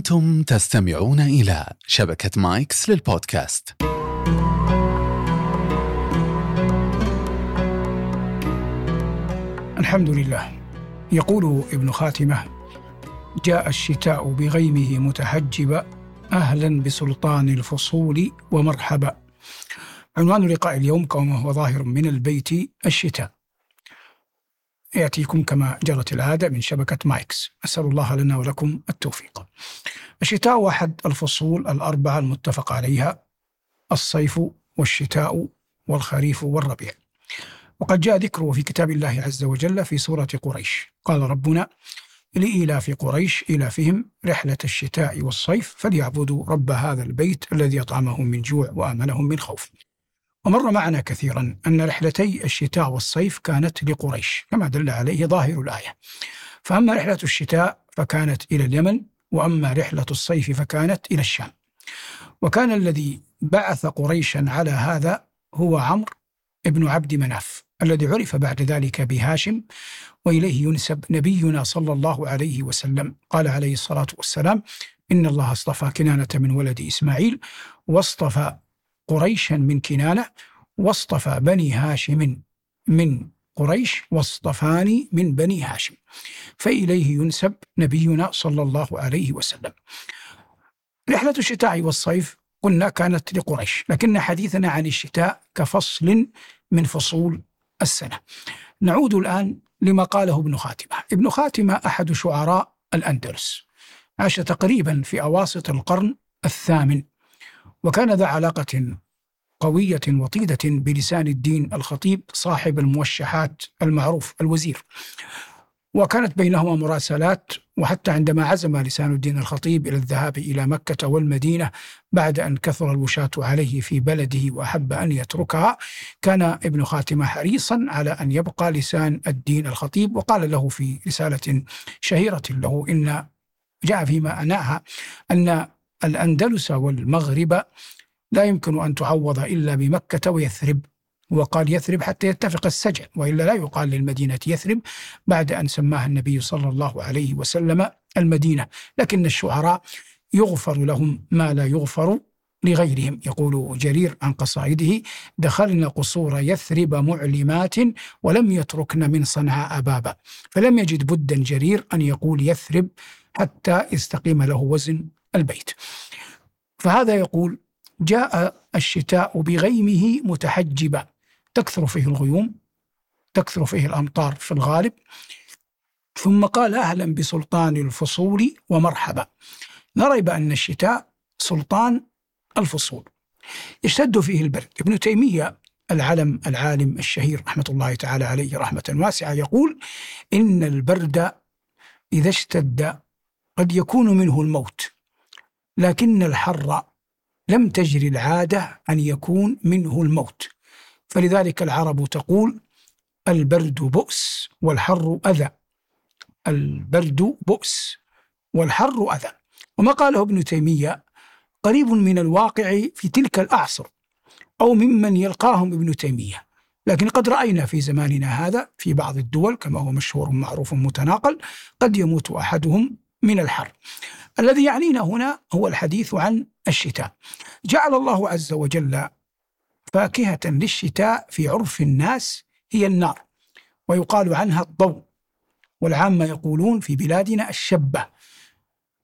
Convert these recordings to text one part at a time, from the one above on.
أنتم تستمعون إلى شبكة مايكس للبودكاست. الحمد لله. يقول ابن خاتمة جاء الشتاء بغيمه متحجبا أهلا بسلطان الفصول ومرحبا. عنوان لقاء اليوم كما هو ظاهر من البيت الشتاء. يأتيكم كما جرت العادة من شبكة مايكس. أسأل الله لنا ولكم التوفيق. الشتاء أحد الفصول الأربعة المتفق عليها الصيف والشتاء والخريف والربيع. وقد جاء ذكره في كتاب الله عز وجل في سورة قريش. قال ربنا لإيلاف قريش إيلافهم رحلة الشتاء والصيف فليعبدوا رب هذا البيت الذي أطعمهم من جوع وآمنهم من خوف. ومر معنا كثيرا أن رحلتي الشتاء والصيف كانت لقريش كما دل عليه ظاهر الآية. فأما رحلة الشتاء فكانت إلى اليمن وأما رحلة الصيف فكانت إلى الشام. وكان الذي بعث قريشا على هذا هو عمرو ابن عبد مناف الذي عرف بعد ذلك بهاشم وإليه ينسب نبينا صلى الله عليه وسلم. قال عليه الصلاة والسلام إن الله اصطفى كنانة من ولد إسماعيل واصطفى قريشا من كنانة واصطفى بني هاشم من قريش واصطفاني من بني هاشم. فإليه ينسب نبينا صلى الله عليه وسلم. رحلة الشتاء والصيف قلنا كانت لقريش لكن حديثنا عن الشتاء كفصل من فصول السنة. نعود الآن لما قاله ابن خاتمة. ابن خاتمة أحد شعراء الأندلس. عاش تقريبا في أواسط القرن الثامن. وكان ذا علاقة قوية وطيدة بلسان الدين الخطيب صاحب الموشحات المعروف الوزير. وكانت بينهما مراسلات وحتى عندما عزم لسان الدين الخطيب إلى الذهاب إلى مكة والمدينة بعد أن كثر الوشاة عليه في بلده وأحب أن يتركها كان ابن خاتمة حريصا على أن يبقى لسان الدين الخطيب وقال له في رسالة شهيرة له إن جاء فيما معناها أن الأندلس والمغرب لا يمكن أن تعوض إلا بمكة ويثرب. وقال يثرب حتى يتفق السجع وإلا لا يقال للمدينة يثرب بعد أن سماها النبي صلى الله عليه وسلم المدينة. لكن الشعراء يغفر لهم ما لا يغفر لغيرهم. يقول جرير عن قصائده دخلنا قصور يثرب معلمات ولم يتركن من صنعاء بابا فلم يجد بدا جرير أن يقول يثرب حتى يستقيم له وزن البيت. فهذا يقول جاء الشتاء بغيمه متحجبا تكثر فيه الغيوم تكثر فيه الأمطار في الغالب. ثم قال أهلا بسلطان الفصول ومرحبا. لا ريب أن الشتاء سلطان الفصول. يشتد فيه البرد. ابن تيمية العلم العالم الشهير رحمة الله تعالى عليه رحمة واسعة يقول إن البرد إذا اشتد قد يكون منه الموت. لكن الحر لم تجري العادة أن يكون منه الموت. فلذلك العرب تقول البرد بؤس والحر أذى. البرد بؤس والحر أذى. وما قاله ابن تيمية قريب من الواقع في تلك الأعصر أو ممن يلقاهم ابن تيمية. لكن قد رأينا في زماننا هذا في بعض الدول كما هو مشهور معروف متناقل قد يموت أحدهم من الحر. الذي يعنينا هنا هو الحديث عن الشتاء. جعل الله عز وجل فاكهة للشتاء في عرف الناس هي النار ويقال عنها الضوء والعامة يقولون في بلادنا الشبة.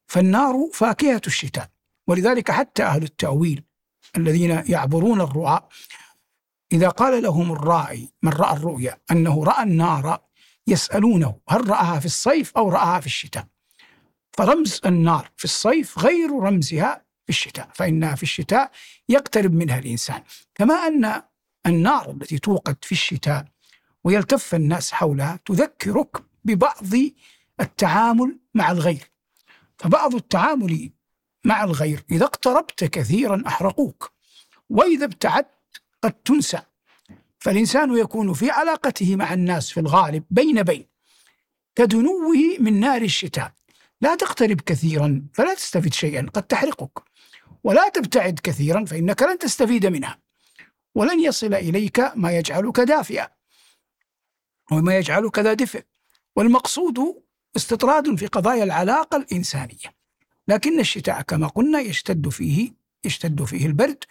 فالنار فاكهة الشتاء ولذلك حتى أهل التأويل الذين يعبرون الرؤى إذا قال لهم الراعي من رأى الرؤيا أنه رأى النار يسألونه هل رآها في الصيف أو رآها في الشتاء. فرمز النار في الصيف غير رمزها في الشتاء فإنها في الشتاء يقترب منها الإنسان. كما أن النار التي توقد في الشتاء ويلتف الناس حولها تذكرك ببعض التعامل مع الغير. فبعض التعامل مع الغير إذا اقتربت كثيرا أحرقوك وإذا ابتعدت قد تنسى. فالإنسان يكون في علاقته مع الناس في الغالب بين بين كدنوه من نار الشتاء. لا تقترب كثيرا فلا تستفيد شيئا قد تحرقك. ولا تبتعد كثيرا فإنك لن تستفيد منها. ولن يصل إليك ما يجعلك دافئا. وما يجعلك ذا دفء. والمقصود استطراد في قضايا العلاقة الإنسانية. لكن الشتاء كما قلنا يشتد فيه يشتد فيه البرد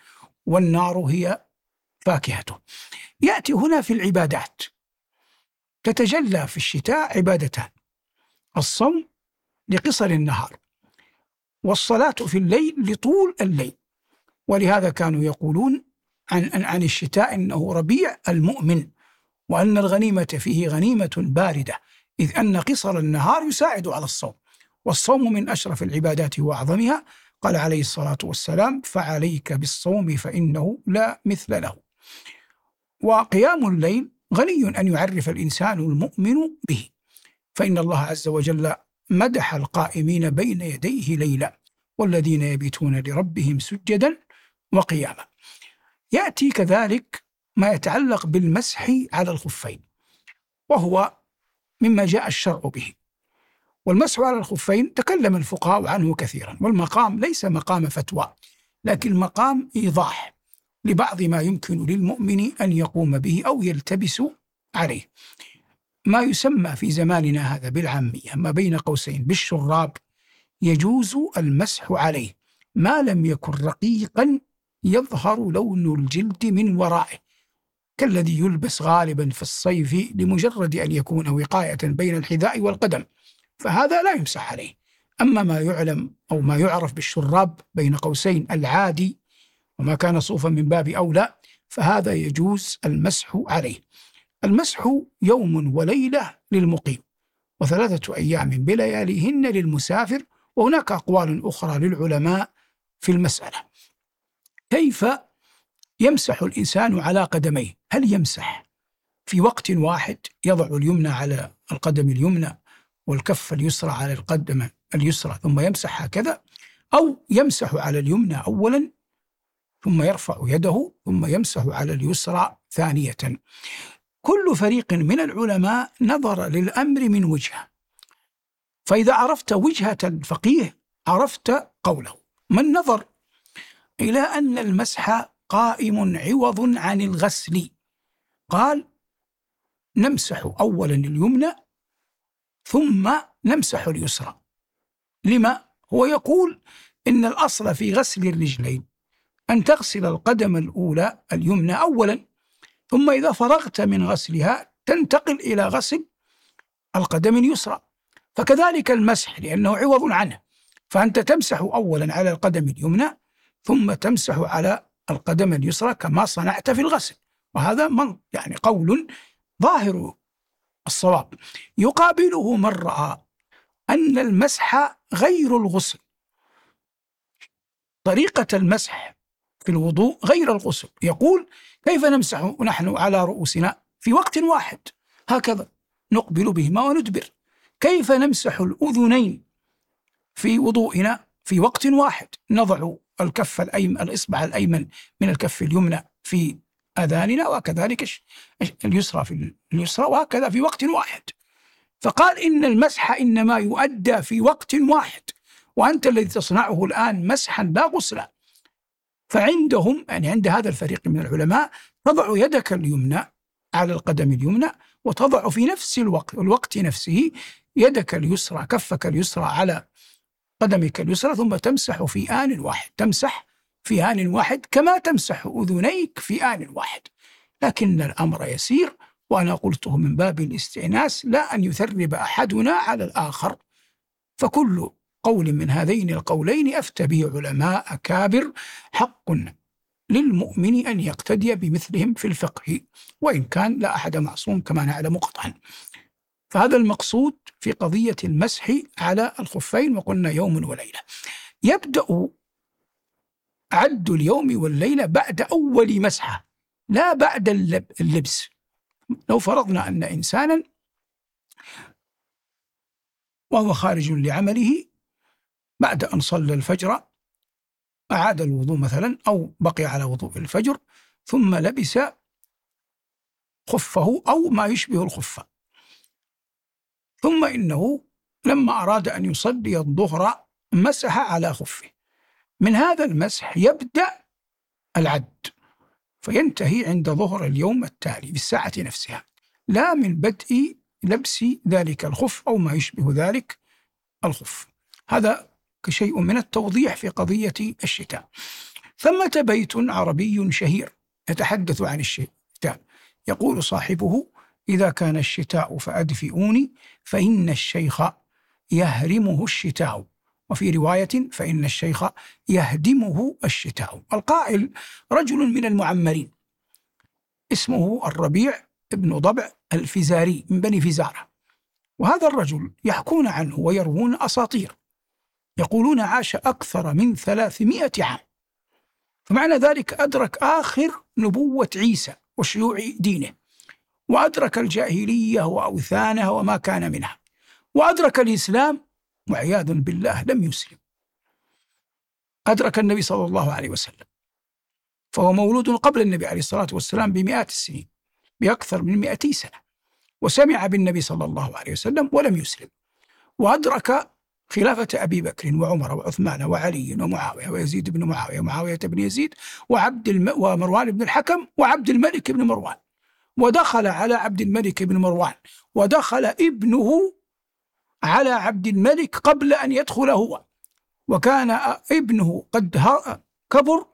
والنار هي فاكهته يأتي هنا في العبادات. تتجلى في الشتاء عبادتان. الصوم لقصر النهار. والصلاة في الليل لطول الليل. ولهذا كانوا يقولون عن عن الشتاء إنه ربيع المؤمن وأن الغنيمة فيه غنيمة باردة إذ أن قصر النهار يساعد على الصوم. والصوم من أشرف العبادات وأعظمها. قال عليه الصلاة والسلام فعليك بالصوم فإنه لا مثل له. وقيام الليل غني أن يعرف الإنسان المؤمن به. فإن الله عز وجل مدح القائمين بين يديه ليلا والذين يبيتون لربهم سجدا وقياما. يأتي كذلك ما يتعلق بالمسح على الخفين وهو مما جاء الشرع به. والمسح على الخفين تكلم الفقهاء عنه كثيرا والمقام ليس مقام فتوى لكن مقام إيضاح لبعض ما يمكن للمؤمن أن يقوم به أو يلتبس عليه. ما يسمى في زماننا هذا بالعامية ما بين قوسين بالشراب يجوز المسح عليه. ما لم يكن رقيقا يظهر لون الجلد من ورائه كالذي يلبس غالبا في الصيف لمجرد أن يكون وقاية بين الحذاء والقدم فهذا لا يمسح عليه. أما ما يعلم أو ما يعرف بالشراب بين قوسين العادي وما كان صوفا من باب أولى فهذا يجوز المسح عليه. المسح يوم وليلة للمقيم وثلاثة أيام بلياليهن للمسافر وهناك أقوال أخرى للعلماء في المسألة. كيف يمسح الإنسان على قدميه؟ هل يمسح في وقت واحد يضع اليمنى على القدم اليمنى والكف اليسرى على القدم اليسرى ثم يمسح هكذا أو يمسح على اليمنى أولا ثم يرفع يده ثم يمسح على اليسرى ثانية؟ كل فريق من العلماء نظر للأمر من وجهة. فإذا عرفت وجهة الفقيه عرفت قوله. من نظر إلى أن المسح قائم عوض عن الغسل. قال نمسح أولا اليمنى ثم نمسح اليسرى. لما؟ هو يقول إن الأصل في غسل الرجلين أن تغسل القدم الأولى اليمنى أولا ثم إذا فرغت من غسلها تنتقل إلى غسل القدم اليسرى. فكذلك المسح لأنه عوض عنه. فأنت تمسح أولا على القدم اليمنى ثم تمسح على القدم اليسرى كما صنعت في الغسل. وهذا من يعني قول ظاهر الصواب. يقابله من رأى أن المسح غير الغسل. طريقة المسح في الوضوء غير الغسل. يقول كيف نمسح نحن على رؤوسنا في وقت واحد؟ هكذا نقبل بهما وندبر. كيف نمسح الأذنين في وضوئنا في وقت واحد؟ نضع الكف الأيمن الإصبع الأيمن من الكف اليمنى في أذاننا وكذلك اليسرى في اليسرى وهكذا في وقت واحد. فقال إن المسح إنما يؤدى في وقت واحد وأنت الذي تصنعه الآن مسحا لا غسلا فعندهم يعني عند هذا الفريق من العلماء تضع يدك اليمنى على القدم اليمنى وتضع في نفس الوقت الوقت نفسه يدك اليسرى كفك اليسرى على قدمك اليسرى ثم تمسح في آن واحد تمسح في آن واحد كما تمسح أذنيك في آن واحد. لكن الأمر يسير وأنا قلته من باب الاستئناس لا أن يثرب أحدنا على الآخر. فكل قول من هذين القولين أفتى به علماء أكابر حق للمؤمن أن يقتدي بمثلهم في الفقه وإن كان لا أحد معصوم كما نعلم قطعا. فهذا المقصود في قضية المسح على الخفين وقلنا يوم وليلة. يبدأ عد اليوم والليلة بعد أول مسحة لا بعد اللبس. لو فرضنا أن إنسانا وهو خارج لعمله بعد أن صلى الفجر أعاد الوضوء مثلا أو بقي على وضوء الفجر ثم لبس خفه أو ما يشبه الخفة. ثم إنه لما أراد أن يصلي الظهر مسح على خفه. من هذا المسح يبدأ العد فينتهي عند ظهر اليوم التالي بالساعة نفسها. لا من بدء لبس ذلك الخف أو ما يشبه ذلك الخف. هذا كشيء من التوضيح في قضية الشتاء. ثمة بيت عربي شهير يتحدث عن الشتاء. يقول صاحبه إذا كان الشتاء فأدفئوني فإن الشيخ يهرمه الشتاء. وفي رواية فإن الشيخ يهدمه الشتاء. القائل رجل من المعمرين. اسمه الربيع ابن ضبع الفزاري من بني فزارة. وهذا الرجل يحكون عنه ويروون أساطير. يقولون عاش أكثر من ثلاثمائة عام. فمعنى ذلك أدرك آخر نبوة عيسى وشيوع دينه وأدرك الجاهلية وأوثانها وما كان منها وأدرك الإسلام وعياذا بالله لم يسلم. أدرك النبي صلى الله عليه وسلم فهو مولود قبل النبي عليه الصلاة والسلام بمئات السنين بأكثر من مئتي سنة وسمع بالنبي صلى الله عليه وسلم ولم يسلم. وأدرك خلافة أبي بكر وعمر وعثمان وعلي ومعاوية ويزيد بن معاوية ومعاوية بن يزيد وعبد الم... ومروان بن الحكم وعبد الملك بن مروان. ودخل على عبد الملك بن مروان. ودخل ابنه على عبد الملك قبل أن يدخل هو. وكان ابنه قد كبر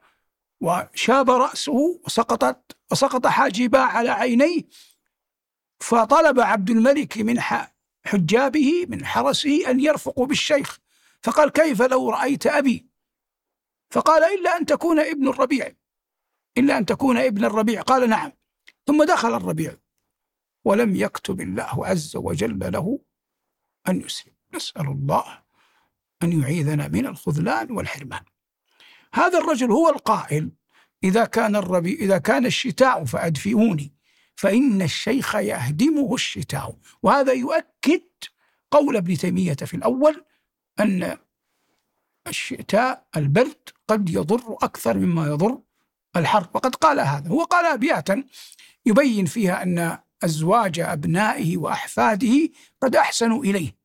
وشاب رأسه وسقطت وسقط حاجبا على عينيه. فطلب عبد الملك من حجابه من حرسه أن يرفقوا بالشيخ. فقال كيف لو رأيت أبي؟ فقال إلا أن تكون ابن الربيع. إلا أن تكون ابن الربيع. قال نعم. ثم دخل الربيع. ولم يكتب الله عز وجل له أن يسلم. نسأل الله أن يعيذنا من الخذلان والحرمان. هذا الرجل هو القائل. إذا كان الربيع إذا كان الشتاء فأدفئوني. فإن الشيخ يهدمه الشتاء. وهذا يؤكد قول ابن تيمية في الأول أن الشتاء البرد قد يضر أكثر مما يضر الحر. وقد قال هذا. هو قال أبياتا يبين فيها أن أزواج أبنائه وأحفاده قد أحسنوا إليه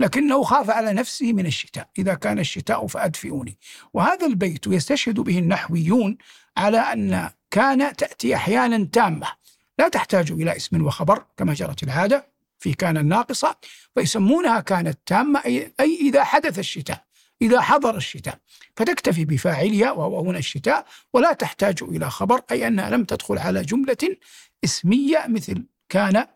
لكنه خاف على نفسه من الشتاء. إذا كان الشتاء فأدفئوني. وهذا البيت يستشهد به النحويون على أن كان تأتي أحيانا تامة. لا تحتاج إلى اسم وخبر كما جرت العادة في كان الناقصة فيسمونها كانت تامة أي إذا حدث الشتاء إذا حضر الشتاء. فتكتفي بفاعلها وهو هنا الشتاء ولا تحتاج إلى خبر أي أنها لم تدخل على جملة اسمية مثل كان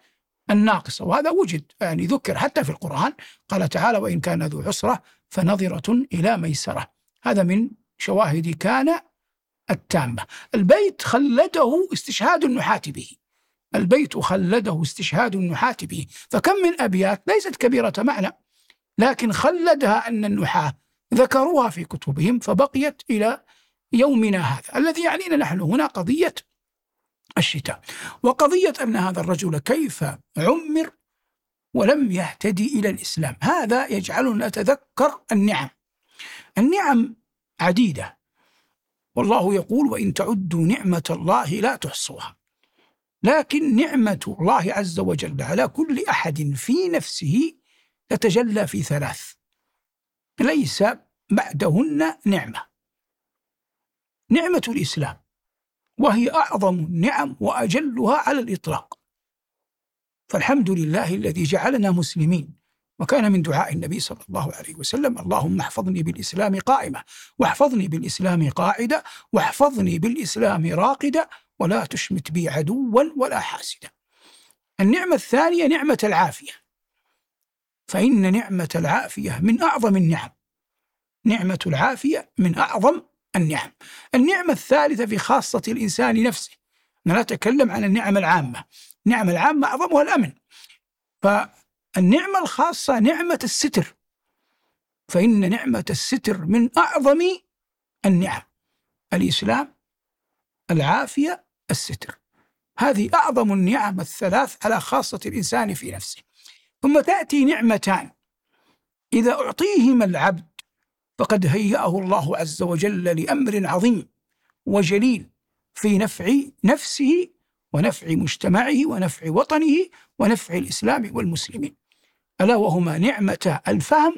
الناقصة. وهذا وجد يعني ذكر حتى في القرآن قال تعالى وإن كان ذو عسرة فنظرة إلى ميسرة. هذا من شواهد كان التامة. البيت خلده استشهاد النحاة به. البيت خلده استشهاد النحاة به فكم من أبيات ليست كبيرة معنى لكن خلدها أن النحاة ذكروها في كتبهم فبقيت إلى يومنا هذا الذي يعنينا نحن هنا قضية الشتاء. وقضية أن هذا الرجل كيف عمر ولم يهتدي إلى الإسلام. هذا يجعلنا نتذكر النعم. النعم عديدة. والله يقول وإن تعدوا نعمة الله لا تحصوها. لكن نعمة الله عز وجل على كل أحد في نفسه تتجلى في ثلاث. ليس بعدهن نعمة. نعمة الإسلام وهي أعظم النعم وأجلها على الإطلاق. فالحمد لله الذي جعلنا مسلمين وكان من دعاء النبي صلى الله عليه وسلم اللهم احفظني بالإسلام قائمة واحفظني بالإسلام قاعدة واحفظني بالإسلام راقدة ولا تشمت بي عدوا ولا حاسدا. النعمة الثانية نعمة العافية. فإن نعمة العافية من أعظم النعم. نعمة العافية من أعظم النعم. النعمة الثالثة في خاصة الإنسان نفسه. أنا نتكلم عن النعم العامة. النعم العامة أعظمها الأمن. فالنعمة الخاصة نعمة الستر. فإن نعمة الستر من أعظم النعم. الإسلام العافية الستر. هذه أعظم النعم الثلاث على خاصة الإنسان في نفسه. ثم تأتي نعمتان. إذا أعطيهما العبد فقد هيأه الله عز وجل لأمر عظيم وجليل في نفع نفسه ونفع مجتمعه ونفع وطنه ونفع الإسلام والمسلمين. ألا وهما نعمة الفهم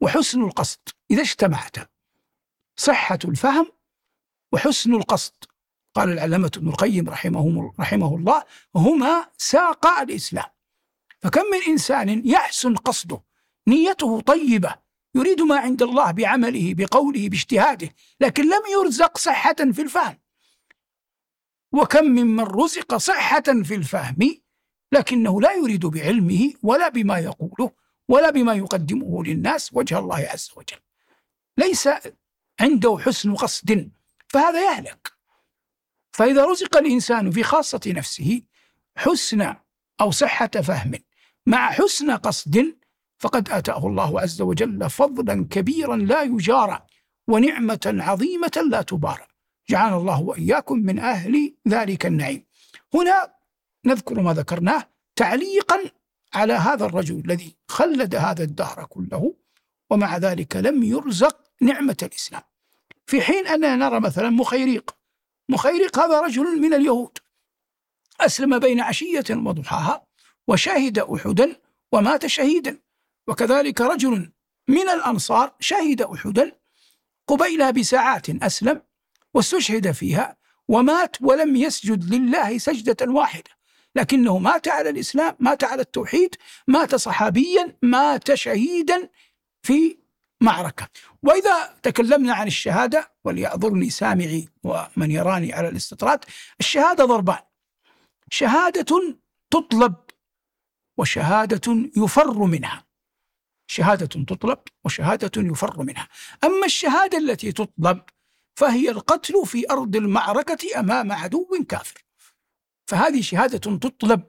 وحسن القصد. إذا اجتمعتا صحة الفهم وحسن القصد. قال العلامة ابن القيم رحمه, رحمه الله هما ساقا الإسلام. فكم من إنسان يحسن قصده نيته طيبة يريد ما عند الله بعمله بقوله باجتهاده لكن لم يرزق صحة في الفهم. وكم ممن رزق صحة في الفهم لكنه لا يريد بعلمه ولا بما يقوله ولا بما يقدمه للناس وجه الله عز وجل. ليس عنده حسن قصد فهذا يهلك. فإذا رزق الإنسان في خاصة نفسه حسن أو صحة فهم مع حسن قصد فقد آتاه الله عز وجل فضلا كبيرا لا يجارى ونعمة عظيمة لا تبارى جعلنا الله وإياكم من أهل ذلك النعيم. هنا نذكر ما ذكرناه تعليقا على هذا الرجل الذي خلد هذا الدهر كله ومع ذلك لم يرزق نعمة الإسلام. في حين أننا نرى مثلا مخيريق مخيريق هذا رجل من اليهود. أسلم بين عشية وضحاها وشهد أحدا ومات شهيدا. وكذلك رجل من الأنصار شهد أحدا قبيلها بساعات أسلم واستشهد فيها ومات ولم يسجد لله سجدة واحدة. لكنه مات على الإسلام مات على التوحيد مات صحابيا مات شهيدا في معركة. وإذا تكلمنا عن الشهادة وليعذرني سامعي ومن يراني على الاستطراد الشهادة ضربان. شهادة تطلب وشهادة يفر منها. شهادة تطلب وشهادة يفر منها. أما الشهادة التي تطلب فهي القتل في أرض المعركة أمام عدو كافر. فهذه شهادة تطلب.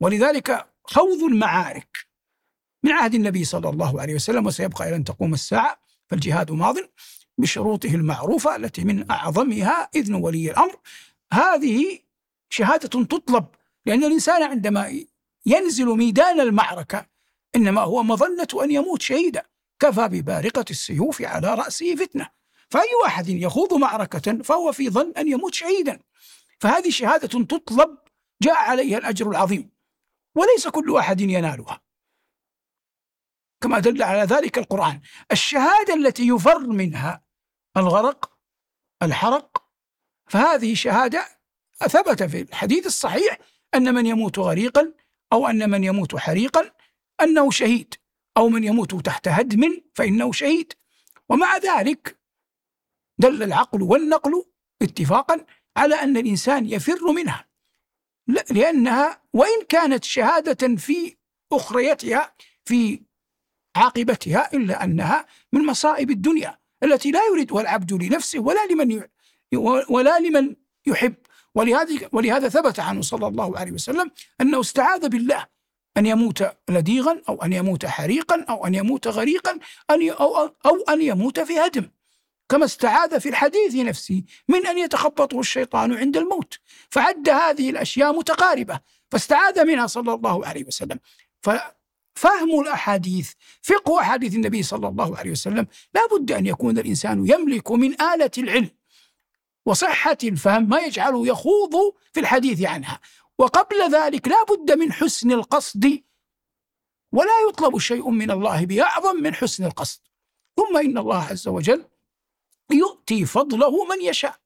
ولذلك خوض المعارك. من عهد النبي صلى الله عليه وسلم وسيبقى إلى أن تقوم الساعة فالجهاد ماض بشروطه المعروفة التي من أعظمها إذن ولي الأمر. هذه شهادة تطلب لأن الإنسان عندما ينزل ميدان المعركة إنما هو مظنة أن يموت شهيدا. كفى ببارقة السيوف على رأسه فتنة. فأي واحد يخوض معركة فهو في ظن أن يموت شهيدا. فهذه شهادة تطلب جاء عليها الأجر العظيم وليس كل واحد ينالها. كما دل على ذلك القرآن. الشهادة التي يفر منها الغرق الحرق فهذه شهادة ثبت في الحديث الصحيح أن من يموت غريقا أو أن من يموت حريقا أنه شهيد أو من يموت تحت هدم فإنه شهيد. ومع ذلك دل العقل والنقل اتفاقا على أن الإنسان يفر منها. لأنها وإن كانت شهادة في أخريتها في عاقبتها إلا أنها من مصائب الدنيا التي لا يريدها العبد لنفسه ولا لمن ولا لمن يحب. ولهذا ولهذا ثبت عنه صلى الله عليه وسلم أنه استعاذ بالله أن يموت لديغا أو أن يموت حريقا أو أن يموت غريقا أن أو, أو أن يموت في هدم. كما استعاذ في الحديث نفسه من أن يتخبطه الشيطان عند الموت. فعد هذه الأشياء متقاربة فاستعاذ منها صلى الله عليه وسلم. ففهم الأحاديث. فقه أحاديث النبي صلى الله عليه وسلم لا بد أن يكون الإنسان يملك من آلة العلم وصحة الفهم ما يجعله يخوض في الحديث عنها. وقبل ذلك لا بد من حسن القصد ولا يطلب شيء من الله بأعظم من حسن القصد. ثم إن الله عز وجل يؤتي فضله من يشاء.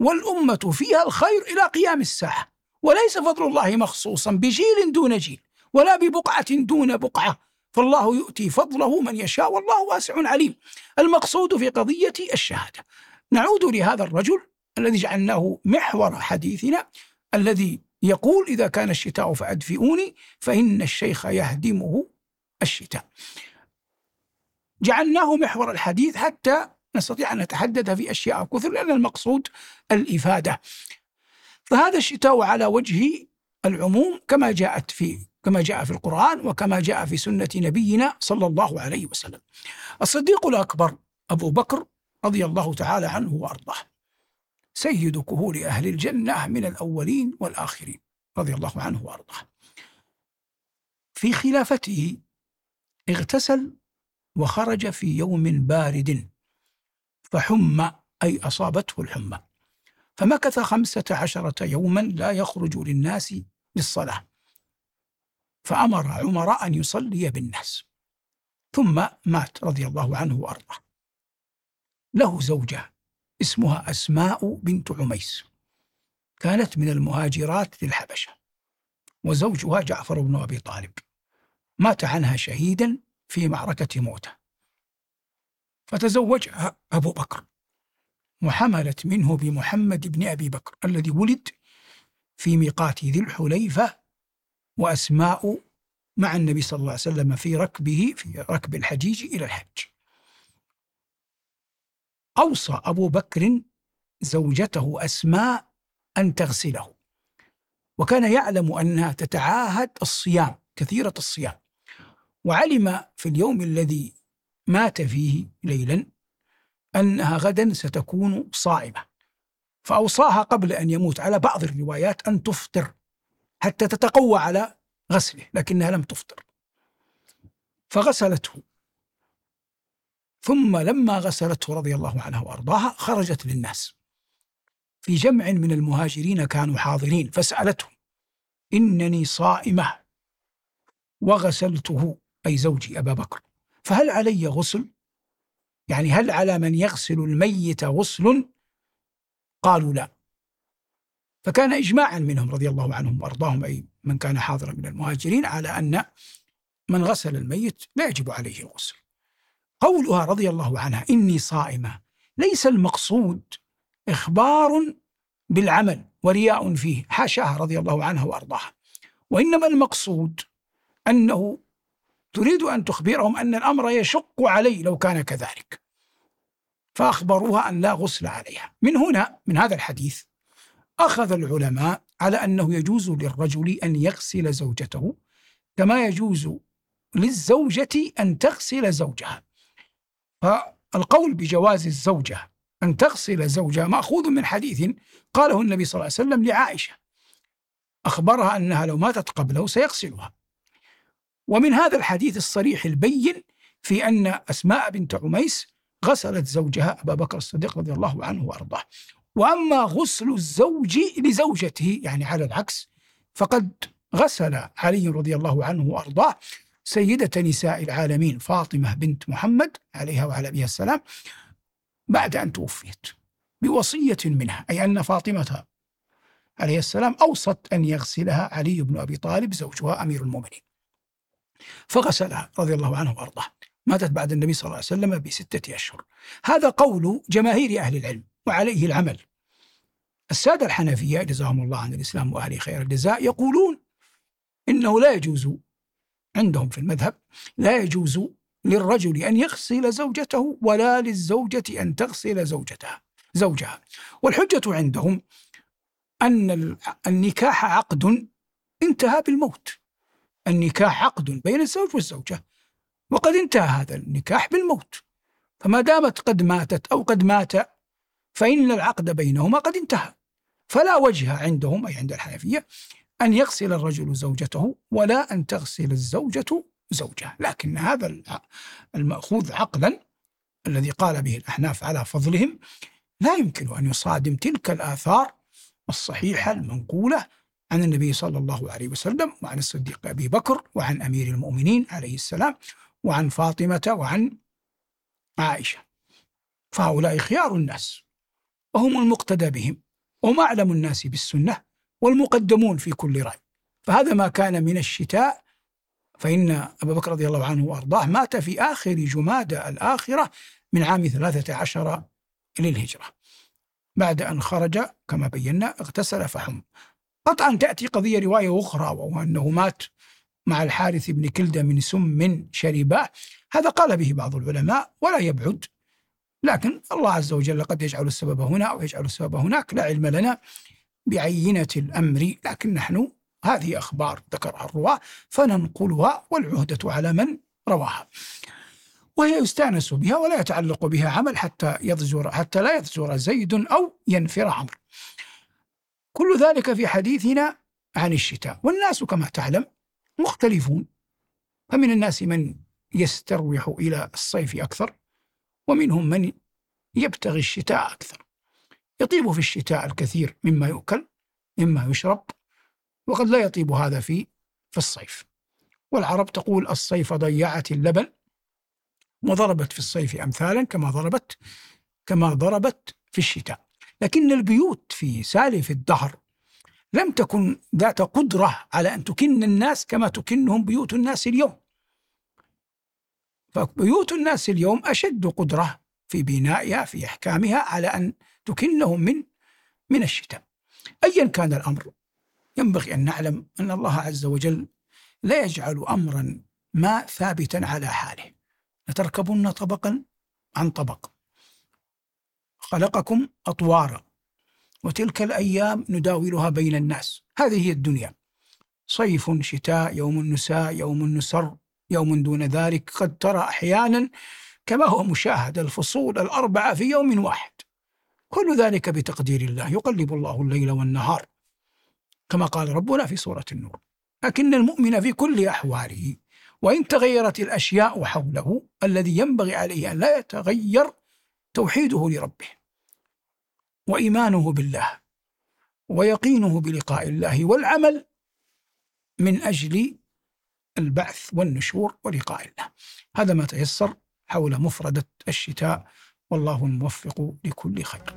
والأمة فيها الخير إلى قيام الساعة. وليس فضل الله مخصوصا بجيل دون جيل. ولا ببقعة دون بقعة. فالله يؤتي فضله من يشاء والله واسع عليم. المقصود في قضية الشهادة. نعود لهذا الرجل الذي جعلناه محور حديثنا الذي يقول إذا كان الشتاء فأدفئوني فإن الشيخ يهدمه الشتاء. جعلناه محور الحديث حتى نستطيع أن نتحدث في أشياء كثر لأن المقصود الإفادة. فهذا الشتاء على وجه العموم كما جاءت في كما جاء في القرآن وكما جاء في سنة نبينا صلى الله عليه وسلم. الصديق الأكبر أبو بكر رضي الله تعالى عنه وأرضاه. سيد كهول أهل الجنة من الأولين والآخرين رضي الله عنه وأرضاه. في خلافته اغتسل وخرج في يوم بارد فحم أي أصابته الحمى. فمكث خمسة عشرة يوما لا يخرج للناس للصلاة. فأمر عمر أن يصلي بالناس ثم مات رضي الله عنه وأرضاه. له زوجة اسمها أسماء بنت عميس كانت من المهاجرات للحبشة وزوجها جعفر بن أبي طالب. مات عنها شهيدا في معركة موتة. فتزوجها أبو بكر وحملت منه بمحمد بن أبي بكر الذي ولد في ميقات ذي الحليفة وأسماء مع النبي صلى الله عليه وسلم في ركبه في ركب الحجيج إلى الحج. أوصى أبو بكر زوجته أسماء أن تغسله. وكان يعلم أنها تتعاهد الصيام كثيرة الصيام. وعلم في اليوم الذي مات فيه ليلا أنها غدا ستكون صائمة. فأوصاها قبل أن يموت. على بعض الروايات أن تفطر. حتى تتقوى على غسله لكنها لم تفطر. فغسلته. ثم لما غسلته رضي الله عنها وأرضاها خرجت للناس. في جمع من المهاجرين كانوا حاضرين فسألتهم إنني صائمة. وغسلته أي زوجي أبا بكر. فهل علي غسل؟ يعني هل على من يغسل الميت غسل؟ قالوا لا. فكان اجماعا منهم رضي الله عنهم وأرضاهم أي من كان حاضرا من المهاجرين على أن من غسل الميت لا يجب عليه الغسل. قولها رضي الله عنها إني صائمة. ليس المقصود إخبار بالعمل ورياء فيه حاشاها رضي الله عنها وأرضاها. وإنما المقصود أنه تريد أن تخبرهم أن الأمر يشق علي لو كان كذلك. فأخبروها أن لا غسل عليها. من هنا من هذا الحديث أخذ العلماء على أنه يجوز للرجل أن يغسل زوجته كما يجوز للزوجة أن تغسل زوجها. فالقول بجواز الزوجة أن تغسل زوجها مأخوذ من حديث قاله النبي صلى الله عليه وسلم لعائشة أخبرها أنها لو ماتت قبله سيغسلها. ومن هذا الحديث الصريح البين في أن أسماء بنت عميس غسلت زوجها أبا بكر الصديق رضي الله عنه وأرضاه. وأما غسل الزوج لزوجته يعني على العكس فقد غسل علي رضي الله عنه وأرضاه سيدة نساء العالمين فاطمة بنت محمد عليها وعلى أبيها السلام بعد أن توفيت بوصية منها أي أن فاطمة عليه السلام أوصت أن يغسلها علي بن أبي طالب زوجها أمير المؤمنين فغسلها رضي الله عنه وأرضاه. ماتت بعد النبي صلى الله عليه وسلم بستة أشهر. هذا قول جماهير أهل العلم. وعليه العمل. السادة الحنفية جزاهم الله عن الإسلام وأهله خير الجزاء يقولون إنه لا يجوز عندهم في المذهب لا يجوز للرجل أن يغسل زوجته ولا للزوجة أن تغسل زوجتها زوجها. والحجة عندهم أن النكاح عقد انتهى بالموت. النكاح عقد بين الزوج والزوجة وقد انتهى هذا النكاح بالموت. فما دامت قد ماتت أو قد مات فإن العقد بينهما قد انتهى. فلا وجه عندهم أي عند الحنفية أن يغسل الرجل زوجته ولا أن تغسل الزوجة زوجها. لكن هذا المأخوذ عقلا الذي قال به الأحناف على فضلهم لا يمكن أن يصادم تلك الآثار الصحيحة المنقولة عن النبي صلى الله عليه وسلم وعن الصديق أبي بكر وعن أمير المؤمنين عليه السلام وعن فاطمة وعن عائشة. فهؤلاء خيار الناس. وهم المقتدى بهم وهم أعلم الناس بالسنة والمقدمون في كل رأي. فهذا ما كان من الشتاء فإن أبا بكر رضي الله عنه وأرضاه مات في آخر جمادى الآخرة من عام ثلاثة عشر للهجرة بعد أن خرج كما بينا اغتسل فحم. قطعا تأتي قضية رواية أخرى وهو أنه مات مع الحارث بن كلدة من سم شرباه هذا قال به بعض العلماء ولا يبعد لكن الله عز وجل قد يجعل السبب هنا أو يجعل السبب هناك لا علم لنا بعينة الأمر لكن نحن هذه أخبار ذكرها الرواة فننقلها والعهدة على من رواها. وهي يستأنس بها ولا يتعلق بها عمل حتى يضجر حتى لا يضجر زيد أو ينفر عمرو. كل ذلك في حديثنا عن الشتاء. والناس كما تعلم مختلفون فمن الناس من يستروح إلى الصيف أكثر. ومنهم من يبتغي الشتاء أكثر. يطيب في الشتاء الكثير مما يؤكل مما يشرب وقد لا يطيب هذا في في الصيف. والعرب تقول الصيف ضيعت اللبن وضربت في الصيف أمثالا كما ضربت كما ضربت في الشتاء. لكن البيوت في سالف الدهر لم تكن ذات قدرة على أن تكن الناس كما تكنهم بيوت الناس اليوم. فبيوت الناس اليوم أشد قدرة في بنائها في أحكامها على أن تكنهم من من الشتاء. ايا كان الأمر ينبغي أن نعلم أن الله عز وجل لا يجعل امرا ما ثابتا على حاله. لتركبن طبقا عن طبق. خلقكم أطوارا وتلك الأيام نداولها بين الناس، هذه هي الدنيا. صيف شتاء يوم نساء يوم نسر يوم دون ذلك قد ترى أحيانا كما هو مشاهد الفصول الأربعة في يوم واحد. كل ذلك بتقدير الله. يقلب الله الليل والنهار. كما قال ربنا في سورة النور. لكن المؤمن في كل أحواله وإن تغيرت الأشياء حوله الذي ينبغي عليه أن لا يتغير توحيده لربه وإيمانه بالله ويقينه بلقاء الله والعمل من أجل البعث والنشور ولقاء الله. هذا ما تيسر حول مفردة الشتاء والله الموفق لكل خير.